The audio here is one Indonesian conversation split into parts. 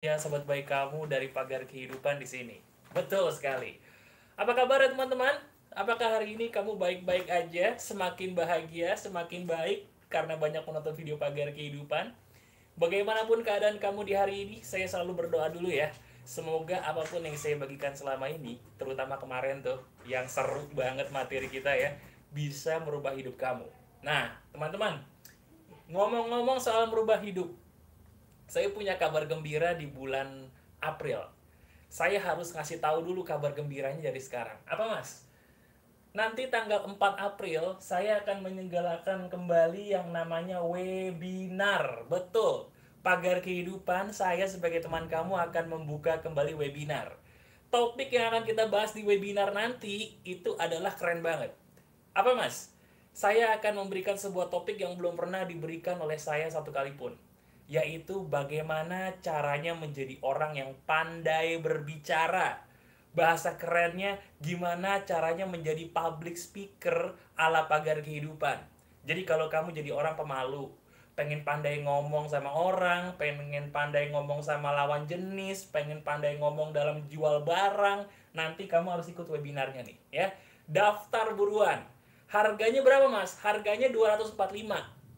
Ya, sobat baik kamu dari pagar kehidupan di sini. Betul sekali. Apa kabar ya teman-teman? Apakah hari ini kamu baik-baik aja, semakin bahagia, semakin baik karena banyak menonton video pagar kehidupan? Bagaimanapun keadaan kamu di hari ini, saya selalu berdoa dulu ya. Semoga apa pun yang saya bagikan selama ini, terutama kemarin tuh, yang seru banget materi kita ya, bisa merubah hidup kamu. Nah, teman-teman, ngomong-ngomong soal merubah hidup, saya punya kabar gembira di bulan April. Saya harus ngasih tahu dulu kabar gembiranya dari sekarang. Apa mas? Nanti tanggal 4 April saya akan menyelenggarakan kembali yang namanya webinar. Betul. Pagar kehidupan saya sebagai teman kamu akan membuka kembali webinar. Topik yang akan kita bahas di webinar nanti itu adalah keren banget. Apa mas? Saya akan memberikan sebuah topik yang belum pernah diberikan oleh saya satu kali pun yaitu bagaimana caranya menjadi orang yang pandai berbicara. Bahasa kerennya gimana caranya menjadi public speaker ala pagar kehidupan. Jadi kalau kamu jadi orang pemalu, pengen pandai ngomong sama orang, pengen pandai ngomong sama lawan jenis, pengen pandai ngomong dalam jual barang, nanti kamu harus ikut webinarnya nih ya. Daftar buruan. Harganya berapa Mas? Harganya 245.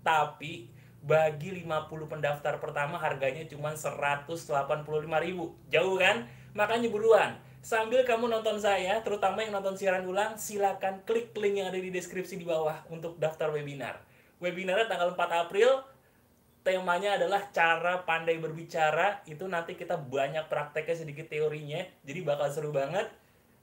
Tapi bagi 50 pendaftar pertama harganya cuma 185.000. Jauh kan? Makanya buruan. Sambil kamu nonton saya, terutama yang nonton siaran ulang, silakan klik link yang ada di deskripsi di bawah untuk daftar webinar. Webinarnya tanggal 4 April, temanya adalah cara pandai berbicara. Itu nanti kita banyak prakteknya sedikit teorinya, jadi bakal seru banget.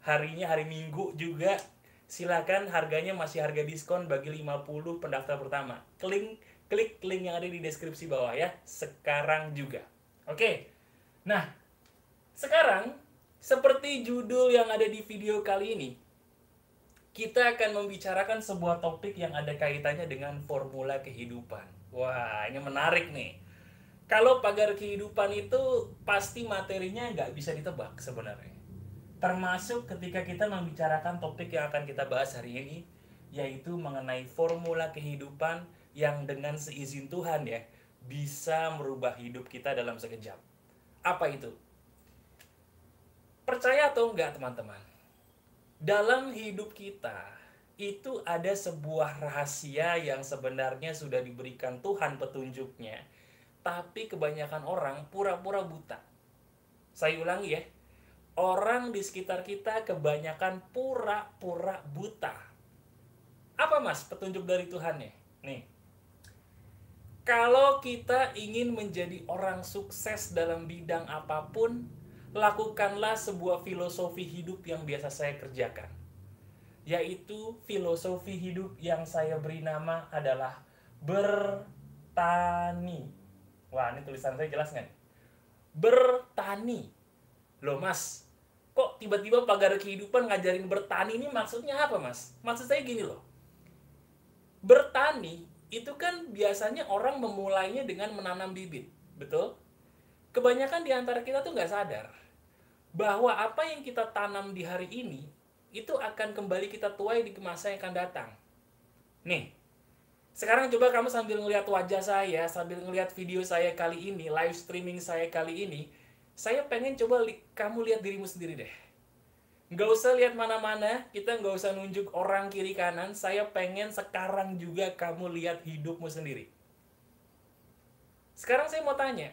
Harinya hari Minggu juga. Silakan harganya masih harga diskon bagi 50 pendaftar pertama. Klik klik link yang ada di deskripsi bawah ya sekarang juga. Oke. Nah, sekarang seperti judul yang ada di video kali ini, kita akan membicarakan sebuah topik yang ada kaitannya dengan formula kehidupan. Wah, ini menarik nih. Kalau pagar kehidupan itu pasti materinya nggak bisa ditebak sebenarnya. Termasuk ketika kita membicarakan topik yang akan kita bahas hari ini, yaitu mengenai formula kehidupan yang dengan seizin Tuhan ya bisa merubah hidup kita dalam sekejap. Apa itu? Percaya atau enggak teman-teman? Dalam hidup kita itu ada sebuah rahasia yang sebenarnya sudah diberikan Tuhan petunjuknya, tapi kebanyakan orang pura-pura buta. Saya ulangi ya, orang di sekitar kita kebanyakan pura-pura buta. Apa mas petunjuk dari Tuhan ya? Nih, kalau kita ingin menjadi orang sukses dalam bidang apa pun, lakukanlah sebuah filosofi hidup yang biasa saya kerjakan. Yaitu filosofi hidup yang saya beri nama adalah bertani. Wah, ini tulisan saya jelas nggak? Bertani. Loh mas, kok tiba-tiba pagar kehidupan ngajarin bertani ini maksudnya apa mas? Maksud saya gini loh. Bertani itu kan biasanya orang memulainya dengan menanam bibit, betul? Kebanyakan di antara kita tuh nggak sadar bahwa apa yang kita tanam di hari ini itu akan kembali kita tuai di masa yang akan datang. Nih, sekarang coba kamu sambil ngelihat wajah saya, sambil ngelihat video saya kali ini, live streaming saya kali ini, saya pengen coba li kamu lihat dirimu sendiri deh nggak usah lihat mana-mana, kita nggak usah nunjuk orang kiri kanan. Saya pengen sekarang juga kamu lihat hidupmu sendiri. Sekarang saya mau tanya,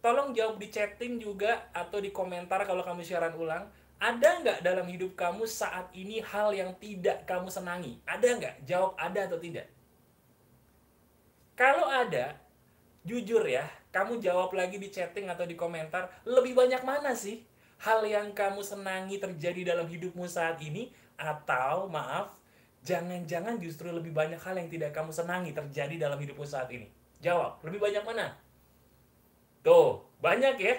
tolong jawab di chatting juga atau di komentar kalau kamu siaran ulang. Ada nggak dalam hidup kamu saat ini hal yang tidak kamu senangi? Ada nggak? Jawab ada atau tidak. Kalau ada, jujur ya, kamu jawab lagi di chatting atau di komentar, lebih banyak mana sih? Hal yang kamu senangi terjadi dalam hidupmu saat ini atau maaf jangan-jangan justru lebih banyak hal yang tidak kamu senangi terjadi dalam hidupmu saat ini? Jawab lebih banyak mana? Tuh banyak ya.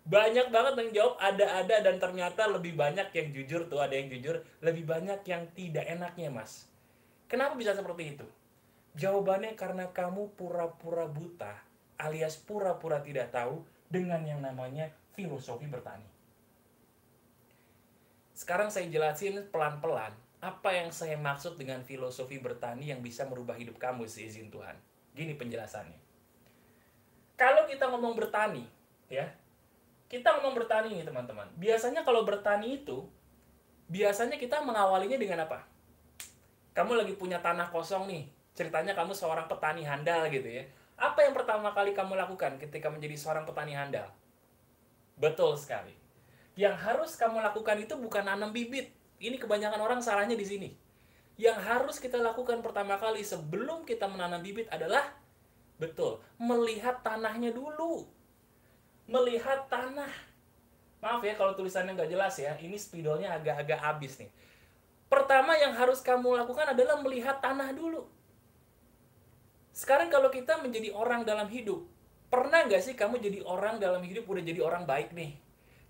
Banyak banget yang jawab ada-ada dan ternyata lebih banyak yang jujur tuh ada yang jujur. Lebih banyak yang tidak enaknya mas. Kenapa bisa seperti itu? Jawabannya karena kamu pura-pura buta alias pura-pura tidak tahu dengan yang namanya filosofi bertani sekarang saya jelasin pelan-pelan apa yang saya maksud dengan filosofi bertani yang bisa merubah hidup kamu seizin Tuhan. Gini penjelasannya. Kalau kita ngomong bertani, ya, kita ngomong bertani nih teman-teman. Biasanya kalau bertani itu, biasanya kita mengawalinya dengan apa? Kamu lagi punya tanah kosong nih. Ceritanya kamu seorang petani handal gitu ya. Apa yang pertama kali kamu lakukan ketika menjadi seorang petani handal? Betul sekali. Yang harus kamu lakukan itu bukan nanam bibit. Ini kebanyakan orang salahnya di sini. Yang harus kita lakukan pertama kali sebelum kita menanam bibit adalah betul, melihat tanahnya dulu. Melihat tanah. Maaf ya kalau tulisannya nggak jelas ya. Ini spidolnya agak-agak habis nih. Pertama yang harus kamu lakukan adalah melihat tanah dulu sekarang kalau kita menjadi orang dalam hidup, pernah nggak sih kamu jadi orang dalam hidup udah jadi orang baik nih?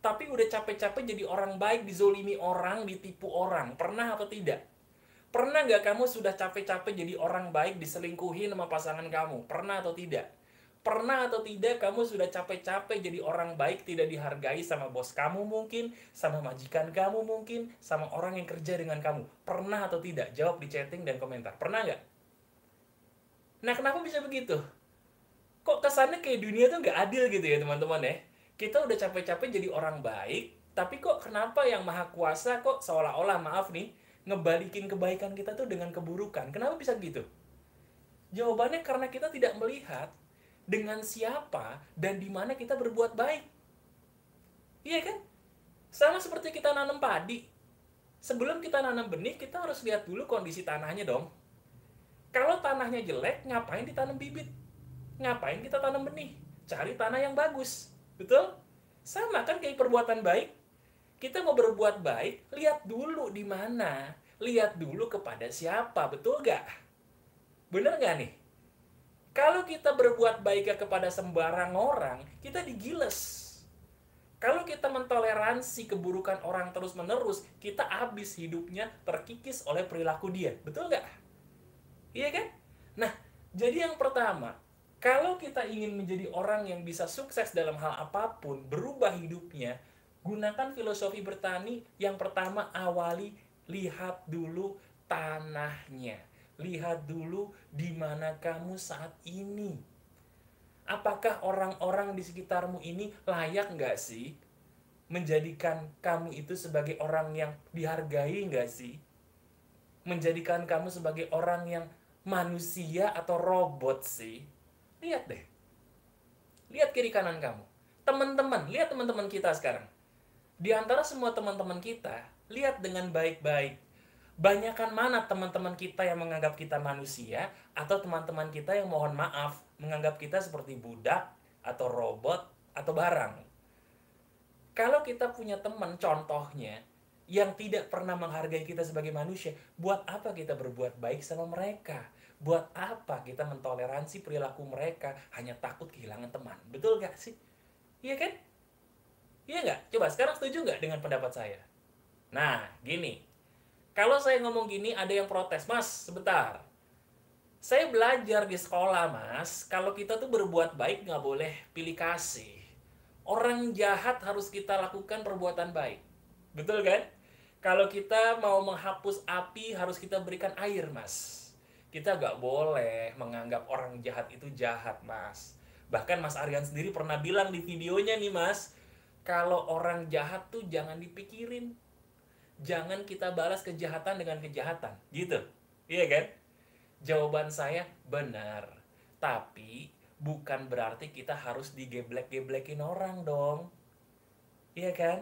Tapi udah capek-capek jadi orang baik, dizolimi orang, ditipu orang. Pernah atau tidak? Pernah nggak kamu sudah capek-capek jadi orang baik, diselingkuhi sama pasangan kamu? Pernah atau tidak? Pernah atau tidak kamu sudah capek-capek jadi orang baik tidak dihargai sama bos kamu mungkin, sama majikan kamu mungkin, sama orang yang kerja dengan kamu. Pernah atau tidak? Jawab di chatting dan komentar. Pernah nggak? Nah, kenapa bisa begitu? Kok kesannya kayak dunia tuh nggak adil gitu ya, teman-teman ya? Kita udah capek-capek jadi orang baik, tapi kok kenapa yang maha kuasa kok seolah-olah, maaf nih, ngebalikin kebaikan kita tuh dengan keburukan? Kenapa bisa gitu? Jawabannya karena kita tidak melihat dengan siapa dan di mana kita berbuat baik. Iya kan? Sama seperti kita nanam padi. Sebelum kita nanam benih, kita harus lihat dulu kondisi tanahnya dong kalau tanahnya jelek, ngapain ditanam bibit? Ngapain kita tanam benih? Cari tanah yang bagus. Betul? Sama kan kayak perbuatan baik. Kita mau berbuat baik, lihat dulu di mana. Lihat dulu kepada siapa, betul gak? Bener gak nih? Kalau kita berbuat baik kepada sembarang orang, kita digiles. Kalau kita mentoleransi keburukan orang terus-menerus, kita habis hidupnya terkikis oleh perilaku dia. Betul gak? Iya kan? Nah, jadi yang pertama, kalau kita ingin menjadi orang yang bisa sukses dalam hal apa pun, berubah hidupnya, gunakan filosofi bertani yang pertama awali lihat dulu tanahnya. Lihat dulu di mana kamu saat ini. Apakah orang-orang di sekitarmu ini layak nggak sih menjadikan kamu itu sebagai orang yang dihargai nggak sih? Menjadikan kamu sebagai orang yang manusia atau robot sih? Lihat deh. Lihat kiri kanan kamu. Teman-teman, lihat teman-teman kita sekarang. Di antara semua teman-teman kita, lihat dengan baik-baik. Banyakan mana teman-teman kita yang menganggap kita manusia atau teman-teman kita yang mohon maaf menganggap kita seperti budak atau robot atau barang. Kalau kita punya teman contohnya yang tidak pernah menghargai kita sebagai manusia, buat apa kita berbuat baik sama mereka? Buat apa kita mentoleransi perilaku mereka hanya takut kehilangan teman? Betul gak sih? Iya kan? Iya nggak? Coba sekarang setuju nggak dengan pendapat saya? Nah, gini. Kalau saya ngomong gini, ada yang protes. Mas, sebentar. Saya belajar di sekolah, mas. Kalau kita tuh berbuat baik nggak boleh pilih kasih. Orang jahat harus kita lakukan perbuatan baik. Betul kan? Kalau kita mau menghapus api, harus kita berikan air, mas. Kita gak boleh menganggap orang jahat itu jahat, mas. Bahkan Mas Aryan sendiri pernah bilang di videonya nih, mas. Kalau orang jahat tuh jangan dipikirin. Jangan kita balas kejahatan dengan kejahatan. Gitu. Iya kan? Jawaban saya benar. Tapi bukan berarti kita harus digeblek-geblekin orang dong. Iya kan?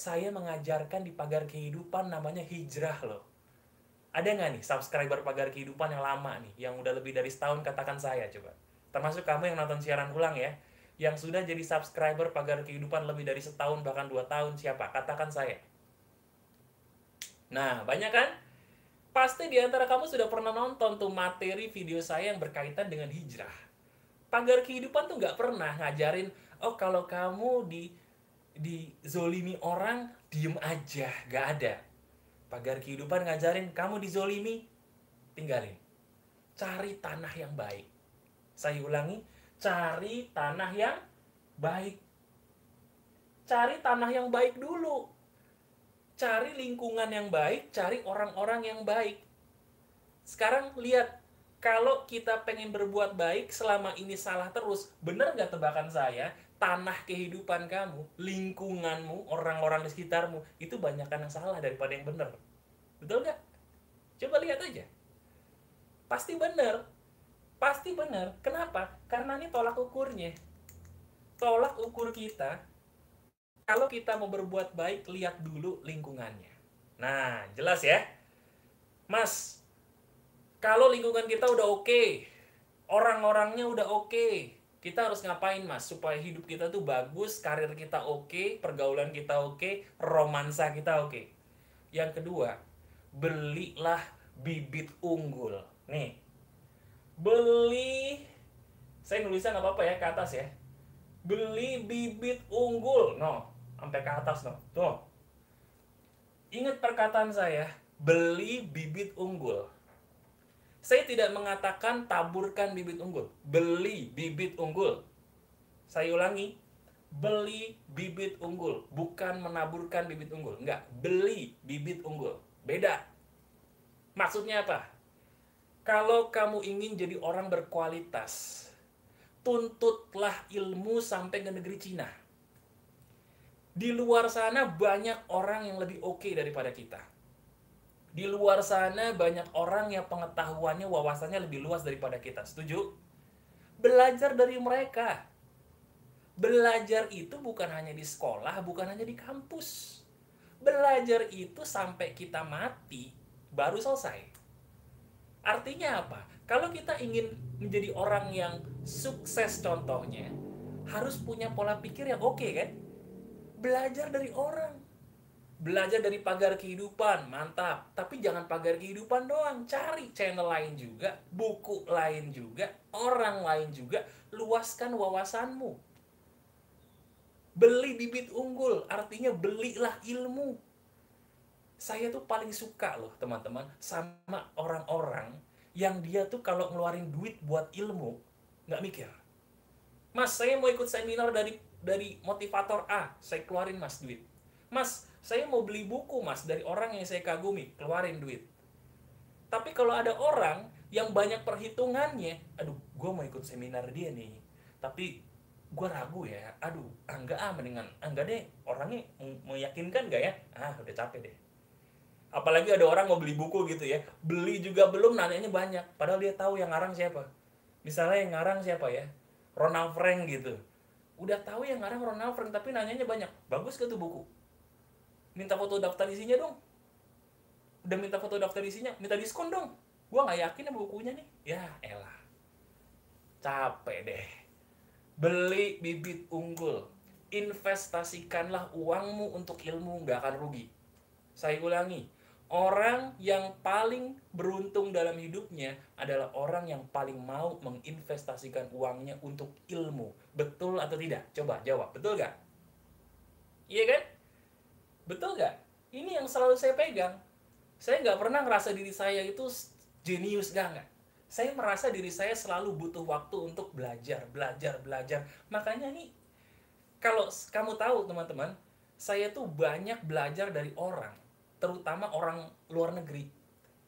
saya mengajarkan di pagar kehidupan namanya hijrah loh. Ada nggak nih subscriber pagar kehidupan yang lama nih, yang udah lebih dari setahun katakan saya coba. Termasuk kamu yang nonton siaran ulang ya, yang sudah jadi subscriber pagar kehidupan lebih dari setahun bahkan dua tahun siapa? Katakan saya. Nah, banyak kan? Pasti di antara kamu sudah pernah nonton tuh materi video saya yang berkaitan dengan hijrah. Pagar kehidupan tuh nggak pernah ngajarin, oh kalau kamu di dizolimi orang, diem aja, gak ada. Pagar kehidupan ngajarin kamu dizolimi, tinggalin. Cari tanah yang baik. Saya ulangi, cari tanah yang baik. Cari tanah yang baik dulu. Cari lingkungan yang baik, cari orang-orang yang baik. Sekarang lihat, kalau kita pengen berbuat baik selama ini salah terus, bener nggak tebakan saya? Tanah kehidupan kamu, lingkunganmu, orang-orang di sekitarmu, itu banyakkan yang salah daripada yang benar. Betul nggak? Coba lihat aja. Pasti benar. Pasti benar. Kenapa? Karena ini tolak ukurnya. Tolak ukur kita, kalau kita mau berbuat baik, lihat dulu lingkungannya. Nah, jelas ya. Mas, kalau lingkungan kita udah oke, okay, orang-orangnya udah oke, okay, kita harus ngapain mas? Supaya hidup kita tuh bagus karir kita oke okay, pergaulan kita oke okay, romansa kita oke. Okay. yang kedua belilah bibit unggul. Nih. Beli saya nulisnya nggak apa-apa ya ke atas ya. Beli bibit unggul. No sampai ke atas no. Tuh. Ingat perkataan saya beli bibit unggul saya tidak mengatakan taburkan bibit unggul. Beli bibit unggul. Saya ulangi. Beli bibit unggul. Bukan menaburkan bibit unggul. Enggak. Beli bibit unggul. Beda. Maksudnya apa? Kalau kamu ingin jadi orang berkualitas, tuntutlah ilmu sampai ke negeri Cina. Di luar sana banyak orang yang lebih oke okay daripada kita di luar sana banyak orang yang pengetahuannya, wawasannya lebih luas daripada kita. Setuju? Belajar dari mereka. Belajar itu bukan hanya di sekolah, bukan hanya di kampus. Belajar itu sampai kita mati baru selesai. Artinya apa? Kalau kita ingin menjadi orang yang sukses contohnya, harus punya pola pikir yang oke okay, kan? Belajar dari orang belajar dari pagar kehidupan mantap. Tapi jangan pagar kehidupan doang cari channel lain juga buku lain juga orang lain juga luaskan wawasanmu. Beli bibit unggul artinya belilah ilmu. Saya tuh paling suka loh teman-teman sama orang-orang yang dia tuh kalau ngeluarin duit buat ilmu nggak mikir. Mas saya mau ikut seminar dari dari motivator A saya keluarin mas duit. Mas saya mau beli buku mas dari orang yang saya kagumi keluarin duit. Tapi kalau ada orang yang banyak perhitungannya aduh gue mau ikut seminar dia nih. Tapi gue ragu ya aduh enggak ah mendingan enggak deh. Orangnya meyakinkan gak ya? Ah udah capek deh. Apalagi ada orang mau beli buku gitu ya. Beli juga belum nanyanya banyak. Padahal dia tahu yang ngarang siapa. Misalnya yang ngarang siapa ya? Ronald Frank gitu. Udah tahu yang ngarang Ronald Frank tapi nanyanya banyak. Bagus ke tuh buku minta foto daftar isinya dong. Udah minta foto daftar isinya minta diskon dong. Gua nggak yakin sama bukunya nih. Ya elah. Capek deh. Beli bibit unggul. Investasikanlah uangmu untuk ilmu nggak akan rugi. Saya ulangi. Orang yang paling beruntung dalam hidupnya adalah orang yang paling mau menginvestasikan uangnya untuk ilmu. Betul atau tidak? Coba jawab. Betul gak iya kan Betul nggak? Ini yang selalu saya pegang. Saya nggak pernah ngerasa diri saya itu jenius gak nggak. Saya merasa diri saya selalu butuh waktu untuk belajar, belajar, belajar. Makanya nih, kalau kamu tahu teman-teman, saya tuh banyak belajar dari orang, terutama orang luar negeri.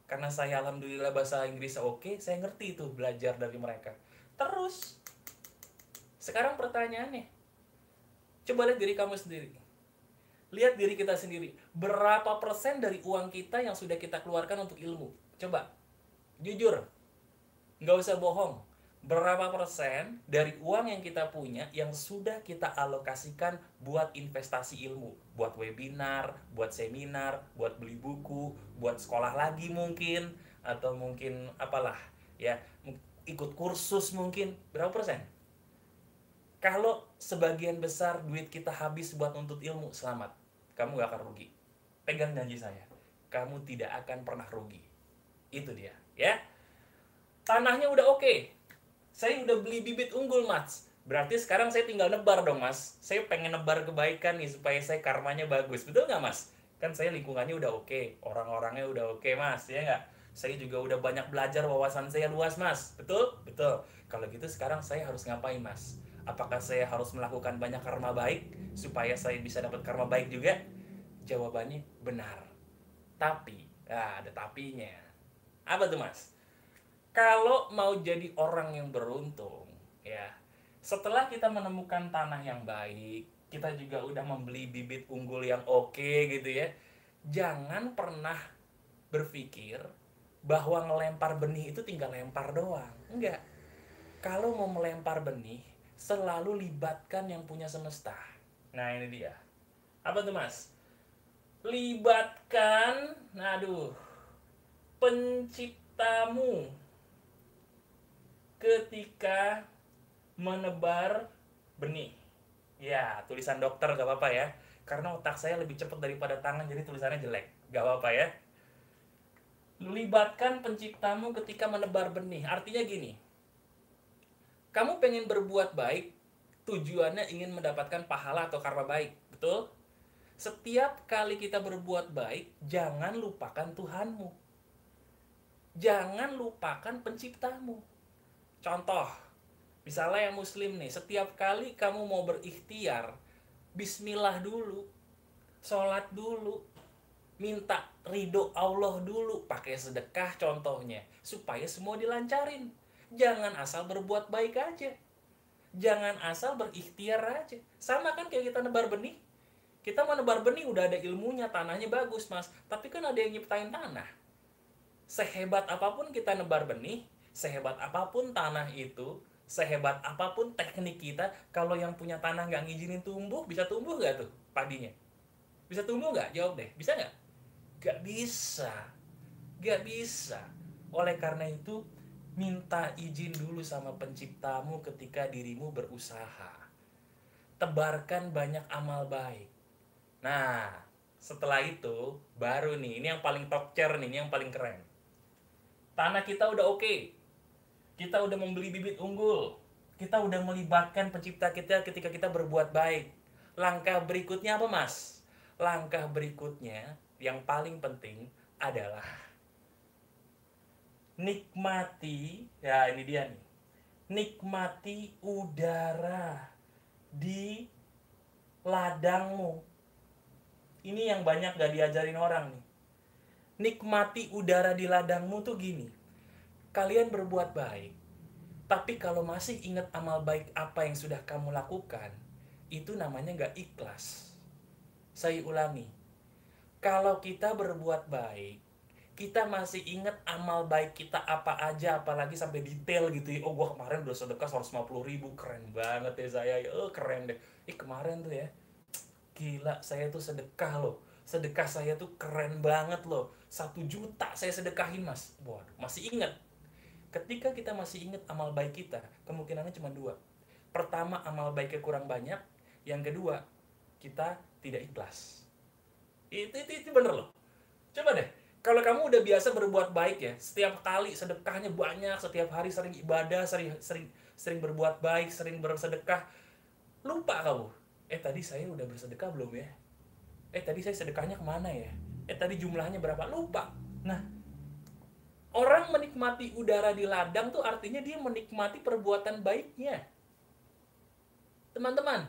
Karena saya alhamdulillah bahasa Inggris oke, saya ngerti itu belajar dari mereka. Terus, sekarang pertanyaannya, coba lihat diri kamu sendiri lihat diri kita sendiri. Berapa persen dari uang kita yang sudah kita keluarkan untuk ilmu? Coba, jujur, nggak usah bohong. Berapa persen dari uang yang kita punya yang sudah kita alokasikan buat investasi ilmu? Buat webinar, buat seminar, buat beli buku, buat sekolah lagi mungkin, atau mungkin apalah, ya, ikut kursus mungkin. Berapa persen? Kalau sebagian besar duit kita habis buat untuk ilmu, selamat kamu gak akan rugi. Pegang janji saya, kamu tidak akan pernah rugi. Itu dia, ya. Tanahnya udah oke. Okay. Saya udah beli bibit unggul, Mas. Berarti sekarang saya tinggal nebar dong, Mas. Saya pengen nebar kebaikan nih supaya saya karmanya bagus. Betul nggak, Mas? Kan saya lingkungannya udah oke, okay. orang-orangnya udah oke, okay, Mas. Ya nggak? Saya juga udah banyak belajar wawasan saya luas, Mas. Betul? Betul. Kalau gitu sekarang saya harus ngapain, Mas? Apakah saya harus melakukan banyak karma baik supaya saya bisa dapat karma baik juga? Jawabannya benar. Tapi, nah ada tapinya. Apa tuh mas? Kalau mau jadi orang yang beruntung, ya setelah kita menemukan tanah yang baik, kita juga udah membeli bibit unggul yang oke gitu ya. Jangan pernah berpikir bahwa ngelempar benih itu tinggal lempar doang. Enggak. Kalau mau melempar benih, selalu libatkan yang punya semesta. Nah, ini dia. Apa tuh, Mas? Libatkan, aduh, penciptamu ketika menebar benih. Ya, tulisan dokter gak apa-apa ya. Karena otak saya lebih cepat daripada tangan, jadi tulisannya jelek. Gak apa-apa ya. Libatkan penciptamu ketika menebar benih. Artinya gini, kamu pengen berbuat baik, tujuannya ingin mendapatkan pahala atau karma baik. Betul? Setiap kali kita berbuat baik, jangan lupakan Tuhanmu. Jangan lupakan penciptamu. Contoh, Misalnya yang muslim nih, setiap kali kamu mau berikhtiar, bismillah dulu, sholat dulu, minta ridho Allah dulu, pakai sedekah contohnya, supaya semua dilancarin. Jangan asal berbuat baik aja. Jangan asal berikhtiar aja. Sama kan kayak kita nebar benih. Kita mau nebar benih udah ada ilmunya, tanahnya bagus mas. Tapi kan ada yang nyiptain tanah. Sehebat apa pun kita nebar benih, sehebat apa pun tanah itu, sehebat apa pun teknik kita, kalau yang punya tanah nggak ngizinin tumbuh, bisa tumbuh nggak tuh padinya? Bisa tumbuh nggak? Jawab deh. Bisa nggak? Nggak bisa. Nggak bisa. Oleh karena itu, minta izin dulu sama penciptamu ketika dirimu berusaha. Tebarkan banyak amal baik. Nah, setelah itu, baru nih, ini yang paling top chair nih, ini yang paling keren. Tanah kita udah oke, okay kita udah membeli bibit unggul, kita udah melibatkan pencipta kita ketika kita berbuat baik. Langkah berikutnya apa, Mas? Langkah berikutnya yang paling penting adalah nikmati, ya ini dia nih. Nikmati udara di ladangmu. Ini yang banyak gak diajarin orang nih. Nikmati udara di ladangmu tuh gini kalian berbuat baik, tapi kalau masih ingat amal baik apa yang sudah kamu lakukan, itu namanya nggak ikhlas. Saya ulangi, kalau kita berbuat baik, kita masih ingat amal baik kita apa aja, apalagi sampai detail gitu ya. Oh, gua kemarin udah sedekah 150 ribu, keren banget ya saya. Oh, keren deh. Ih, kemarin tuh ya, gila, saya tuh sedekah loh. Sedekah saya tuh keren banget loh. Satu juta saya sedekahin, mas. Waduh, masih ingat Ketika kita masih ingat amal baik kita, kemungkinannya cuma dua. Pertama, amal baiknya kurang banyak. Yang kedua, kita tidak ikhlas. Itu, itu, itu bener loh. Coba deh, kalau kamu udah biasa berbuat baik ya, setiap kali sedekahnya banyak, setiap hari sering ibadah, sering sering sering berbuat baik, sering bersedekah, lupa kamu. Eh tadi saya udah bersedekah belum ya? Eh tadi saya sedekahnya ke mana ya? Eh tadi jumlahnya berapa? Lupa. Nah, Orang menikmati udara di ladang tuh artinya dia menikmati perbuatan baiknya. Teman-teman,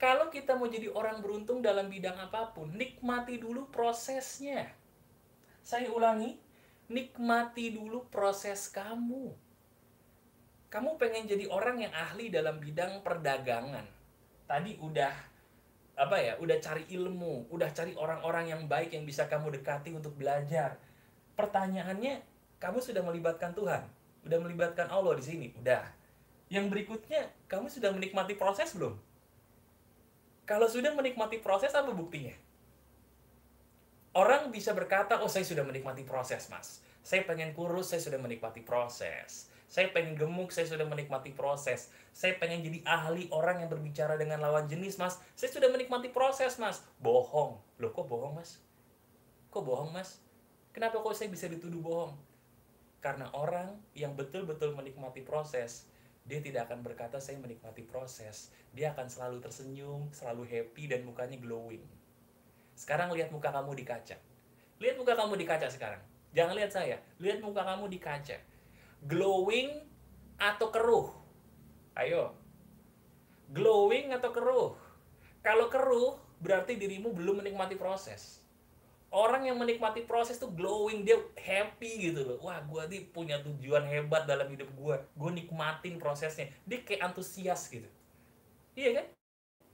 kalau kita mau jadi orang beruntung dalam bidang apa pun, nikmati dulu prosesnya. Saya ulangi, nikmati dulu proses kamu. Kamu pengen jadi orang yang ahli dalam bidang perdagangan. Tadi udah apa ya, udah cari ilmu, udah cari orang-orang yang baik yang bisa kamu dekati untuk belajar. Pertanyaannya kamu sudah melibatkan Tuhan? Sudah melibatkan Allah di sini? Udah. Yang berikutnya kamu sudah menikmati proses belum? Kalau sudah menikmati proses apa buktinya orang bisa berkata oh saya sudah menikmati proses mas saya pengen kurus saya sudah menikmati proses saya pengen gemuk, saya sudah menikmati proses. Saya pengen jadi ahli orang yang berbicara dengan lawan jenis, mas. Saya sudah menikmati proses, mas. Bohong. Loh, kok bohong, mas? Kok bohong, mas? Kenapa kok saya bisa dituduh bohong? Karena orang yang betul-betul menikmati proses, dia tidak akan berkata saya menikmati proses. Dia akan selalu tersenyum, selalu happy dan mukanya glowing. Sekarang lihat muka kamu di kaca. Lihat muka kamu di kaca sekarang. Jangan lihat saya, lihat muka kamu di kaca. Glowing atau keruh? Ayo. Glowing atau keruh? Kalau keruh, berarti dirimu belum menikmati proses orang yang menikmati proses tuh glowing dia happy gitu loh wah gue nih punya tujuan hebat dalam hidup gue gue nikmatin prosesnya dia kayak antusias gitu iya kan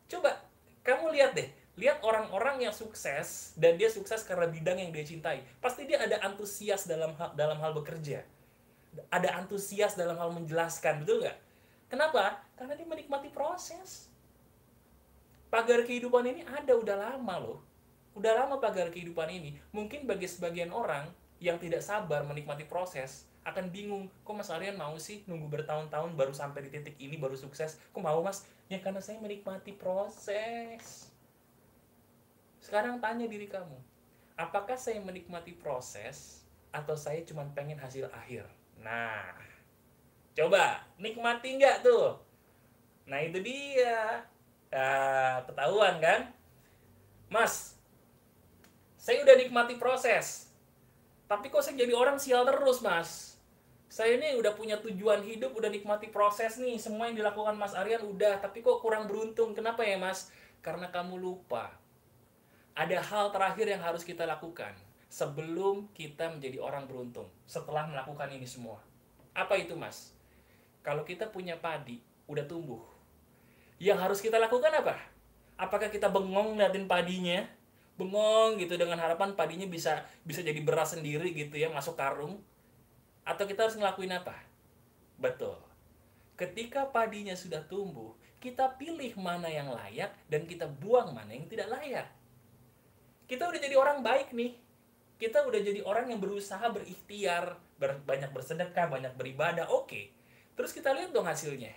coba kamu lihat deh lihat orang-orang yang sukses dan dia sukses karena bidang yang dia cintai pasti dia ada antusias dalam hal, dalam hal bekerja ada antusias dalam hal menjelaskan betul nggak kenapa karena dia menikmati proses pagar kehidupan ini ada udah lama loh udah lama pagar kehidupan ini. Mungkin bagi sebagian orang yang tidak sabar menikmati proses, akan bingung, kok Mas Aryan mau sih nunggu bertahun-tahun baru sampai di titik ini baru sukses? Kok mau Mas? Ya karena saya menikmati proses. Sekarang tanya diri kamu, apakah saya menikmati proses atau saya cuma pengen hasil akhir? Nah, coba nikmati nggak tuh? Nah itu dia. Nah, ketahuan kan? Mas, saya udah nikmati proses. Tapi kok saya jadi orang sial terus, Mas? Saya ini udah punya tujuan hidup, udah nikmati proses nih. Semua yang dilakukan Mas Aryan udah, tapi kok kurang beruntung. Kenapa ya, Mas? Karena kamu lupa. Ada hal terakhir yang harus kita lakukan sebelum kita menjadi orang beruntung. Setelah melakukan ini semua. Apa itu, Mas? Kalau kita punya padi, udah tumbuh. Yang harus kita lakukan apa? Apakah kita bengong liatin padinya? bengong gitu dengan harapan padinya bisa bisa jadi beras sendiri gitu ya masuk karung atau kita harus ngelakuin apa betul ketika padinya sudah tumbuh kita pilih mana yang layak dan kita buang mana yang tidak layak kita udah jadi orang baik nih kita udah jadi orang yang berusaha berikhtiar ber, banyak bersedekah banyak beribadah oke okay. terus kita lihat dong hasilnya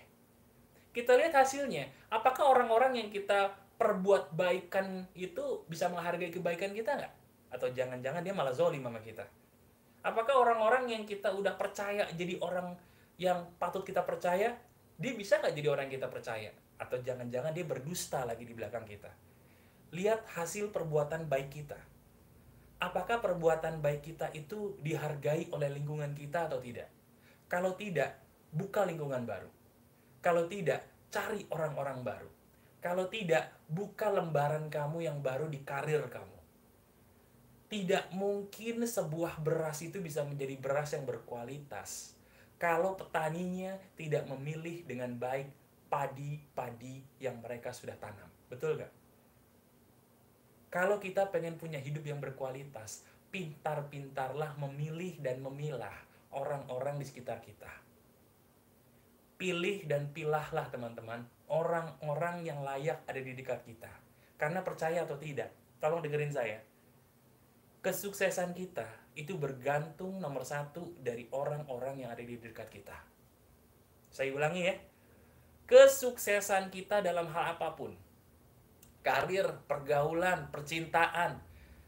kita lihat hasilnya apakah orang-orang yang kita perbuat baikan itu bisa menghargai kebaikan kita nggak? Atau jangan-jangan dia malah zolim sama kita? Apakah orang-orang yang kita udah percaya jadi orang yang patut kita percaya, dia bisa nggak jadi orang yang kita percaya? Atau jangan-jangan dia berdusta lagi di belakang kita? Lihat hasil perbuatan baik kita. Apakah perbuatan baik kita itu dihargai oleh lingkungan kita atau tidak? Kalau tidak, buka lingkungan baru. Kalau tidak, cari orang-orang baru kalau tidak, buka lembaran kamu yang baru di karir kamu. Tidak mungkin sebuah beras itu bisa menjadi beras yang berkualitas kalau petaninya tidak memilih dengan baik padi-padi yang mereka sudah tanam. Betul gak? Kalau kita pengen punya hidup yang berkualitas, pintar-pintarlah memilih dan memilah orang-orang di sekitar kita. Pilih dan pilahlah teman-teman orang-orang yang layak ada di dekat kita. Karena percaya atau tidak, tolong dengerin saya. Kesuksesan kita itu bergantung nomor satu dari orang-orang yang ada di dekat kita. Saya ulangi ya. Kesuksesan kita dalam hal apa pun. Karir, pergaulan, percintaan.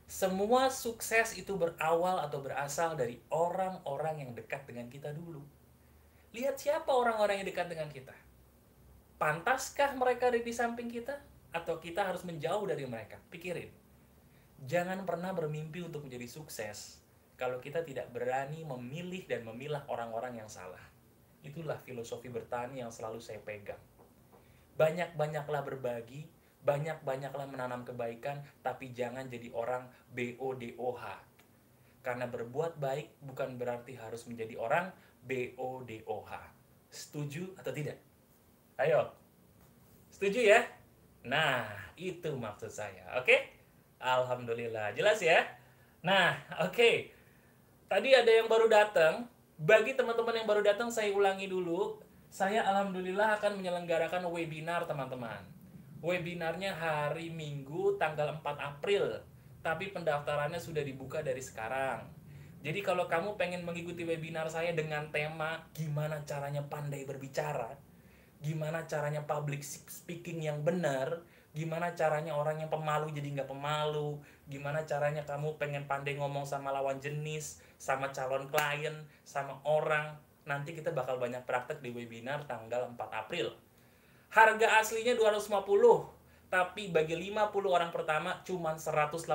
Semua sukses itu berawal atau berasal dari orang-orang yang dekat dengan kita dulu. Lihat siapa orang-orang yang dekat dengan kita Pantaskah mereka ada di samping kita? Atau kita harus menjauh dari mereka? Pikirin. Jangan pernah bermimpi untuk menjadi sukses kalau kita tidak berani memilih dan memilah orang-orang yang salah. Itulah filosofi bertani yang selalu saya pegang. Banyak-banyaklah berbagi, banyak-banyaklah menanam kebaikan, tapi jangan jadi orang BODOH. Karena berbuat baik bukan berarti harus menjadi orang BODOH. Setuju atau tidak? Ayo. Setuju ya? Nah, itu maksud saya. Oke? Alhamdulillah. Jelas ya? Nah, oke. Tadi ada yang baru datang. Bagi teman-teman yang baru datang, saya ulangi dulu. Saya alhamdulillah akan menyelenggarakan webinar, teman-teman. Webinarnya hari Minggu tanggal 4 April. Tapi pendaftarannya sudah dibuka dari sekarang. Jadi kalau kamu pengen mengikuti webinar saya dengan tema gimana caranya pandai berbicara, gimana caranya public speaking yang benar? Gimana caranya orang yang pemalu jadi nggak pemalu? Gimana caranya kamu pengen pandai ngomong sama lawan jenis sama calon klien sama orang? Nanti kita bakal banyak praktek di webinar tanggal 4 April harga aslinya 250 tapi bagi 50 orang pertama cuma 185.000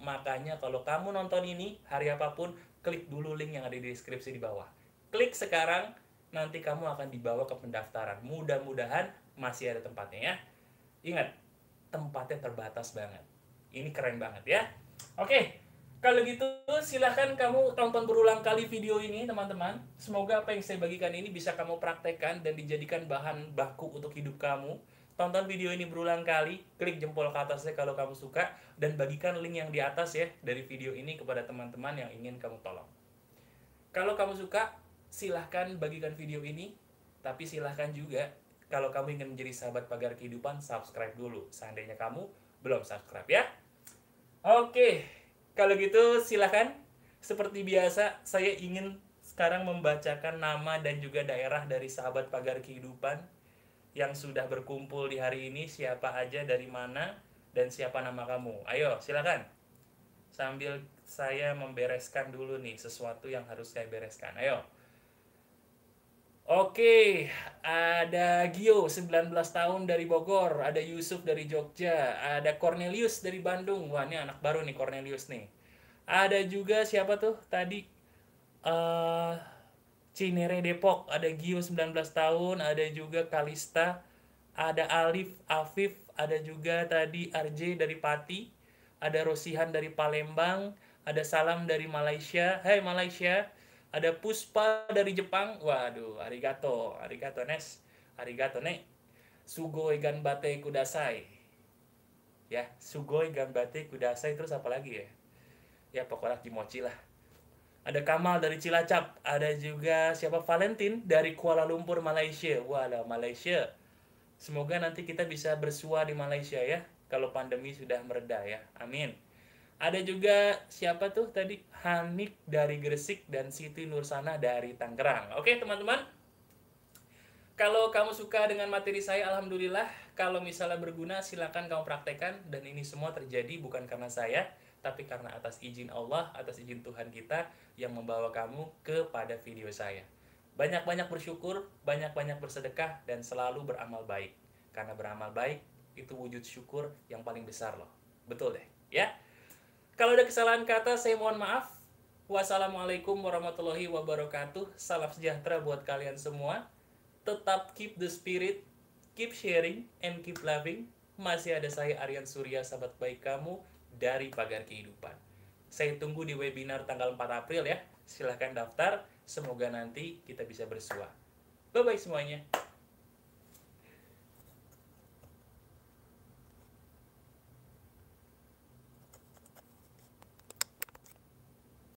makanya kalau kamu nonton ini hari apa pun klik dulu link yang ada di deskripsi di bawah klik sekarang nanti kamu akan dibawa ke pendaftaran. Mudah-mudahan masih ada tempatnya ya. Ingat, tempatnya terbatas banget. Ini keren banget ya. Oke, kalau gitu silahkan kamu tonton berulang kali video ini teman-teman. Semoga apa yang saya bagikan ini bisa kamu praktekkan dan dijadikan bahan baku untuk hidup kamu. Tonton video ini berulang kali, klik jempol ke atasnya kalau kamu suka, dan bagikan link yang di atas ya dari video ini kepada teman-teman yang ingin kamu tolong. Kalau kamu suka, silahkan bagikan video ini, tapi silahkan juga kalau kamu ingin menjadi sahabat pagar kehidupan, subscribe dulu. Seandainya kamu belum subscribe ya. Oke, kalau gitu silahkan. Seperti biasa, saya ingin sekarang membacakan nama dan juga daerah dari sahabat pagar kehidupan yang sudah berkumpul di hari ini. Siapa aja dari mana dan siapa nama kamu. Ayo, silakan. Sambil saya membereskan dulu nih sesuatu yang harus saya bereskan. Ayo. Oke, ada Gio 19 tahun dari Bogor, ada Yusuf dari Jogja, ada Cornelius dari Bandung. Wah, ini anak baru nih Cornelius nih. Ada juga siapa tuh tadi uh, Cinere Depok, ada Gio 19 tahun, ada juga Kalista, ada Alif Afif, ada juga tadi RJ dari Pati, ada Rosihan dari Palembang, ada Salam dari Malaysia. Hai hey, Malaysia ada Puspa dari Jepang. Waduh arigato arigato nes. Arigato ne sugoi ganbate kudasai. Ya sugoi ganbate kudasai. Terus apa lagi ya? Ya pokoknya kimochi lah. Ada Kamal dari Cilacap. Ada juga siapa? Valentin dari Kuala Lumpur Malaysia. Walah Malaysia. Semoga nanti kita bisa bersua di Malaysia ya kalau pandemi sudah mereda ya. Amin ada juga siapa tuh tadi Hanik dari Gresik dan Siti Nursana dari Tangerang. Oke teman-teman, kalau kamu suka dengan materi saya, alhamdulillah. Kalau misalnya berguna, silakan kamu praktekkan. Dan ini semua terjadi bukan karena saya, tapi karena atas izin Allah, atas izin Tuhan kita yang membawa kamu kepada video saya. Banyak-banyak bersyukur, banyak-banyak bersedekah, dan selalu beramal baik. Karena beramal baik itu wujud syukur yang paling besar loh. Betul deh, ya. Kalau ada kesalahan kata, saya mohon maaf. Wassalamualaikum warahmatullahi wabarakatuh. Salam sejahtera buat kalian semua. Tetap keep the spirit, keep sharing, and keep loving. Masih ada saya Aryan Surya, sahabat baik kamu dari Pagar Kehidupan. Saya tunggu di webinar tanggal 4 April ya. Silahkan daftar. Semoga nanti kita bisa bersua. Bye-bye semuanya.